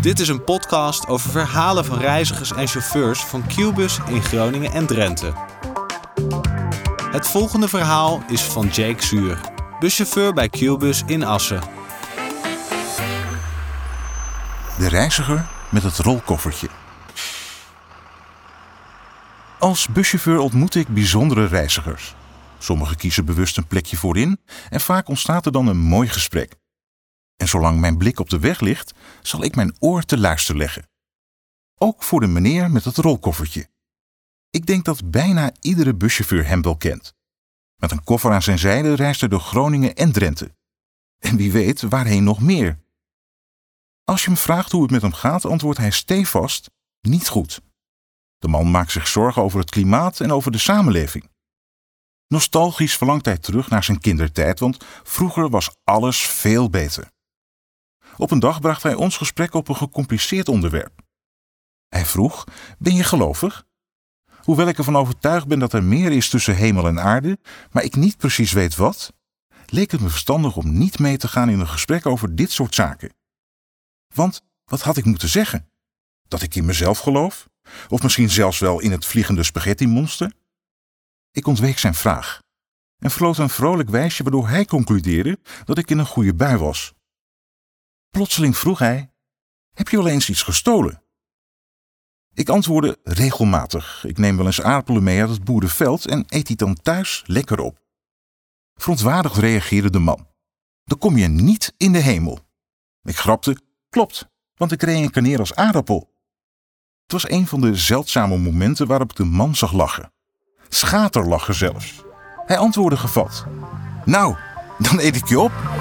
Dit is een podcast over verhalen van reizigers en chauffeurs van Qbus in Groningen en Drenthe. Het volgende verhaal is van Jake Zuur, buschauffeur bij Qbus in Assen. De reiziger met het rolkoffertje. Als buschauffeur ontmoet ik bijzondere reizigers. Sommigen kiezen bewust een plekje voorin en vaak ontstaat er dan een mooi gesprek. En zolang mijn blik op de weg ligt, zal ik mijn oor te luisteren leggen. Ook voor de meneer met het rolkoffertje. Ik denk dat bijna iedere buschauffeur hem wel kent. Met een koffer aan zijn zijde reist hij door Groningen en Drenthe. En wie weet waarheen nog meer. Als je hem vraagt hoe het met hem gaat, antwoordt hij stevast: niet goed. De man maakt zich zorgen over het klimaat en over de samenleving. Nostalgisch verlangt hij terug naar zijn kindertijd, want vroeger was alles veel beter. Op een dag bracht hij ons gesprek op een gecompliceerd onderwerp. Hij vroeg: Ben je gelovig? Hoewel ik ervan overtuigd ben dat er meer is tussen hemel en aarde, maar ik niet precies weet wat, leek het me verstandig om niet mee te gaan in een gesprek over dit soort zaken. Want wat had ik moeten zeggen? Dat ik in mezelf geloof? Of misschien zelfs wel in het vliegende spaghetti-monster? Ik ontweek zijn vraag en floot een vrolijk wijsje waardoor hij concludeerde dat ik in een goede bui was. Plotseling vroeg hij: Heb je wel eens iets gestolen? Ik antwoordde regelmatig. Ik neem wel eens aardappelen mee uit het boerenveld en eet die dan thuis lekker op. Verontwaardigd reageerde de man. Dan kom je niet in de hemel. Ik grapte: Klopt, want ik reïncarneer als aardappel. Het was een van de zeldzame momenten waarop ik de man zag lachen. Schaterlachen zelfs. Hij antwoordde gevat: Nou, dan eet ik je op.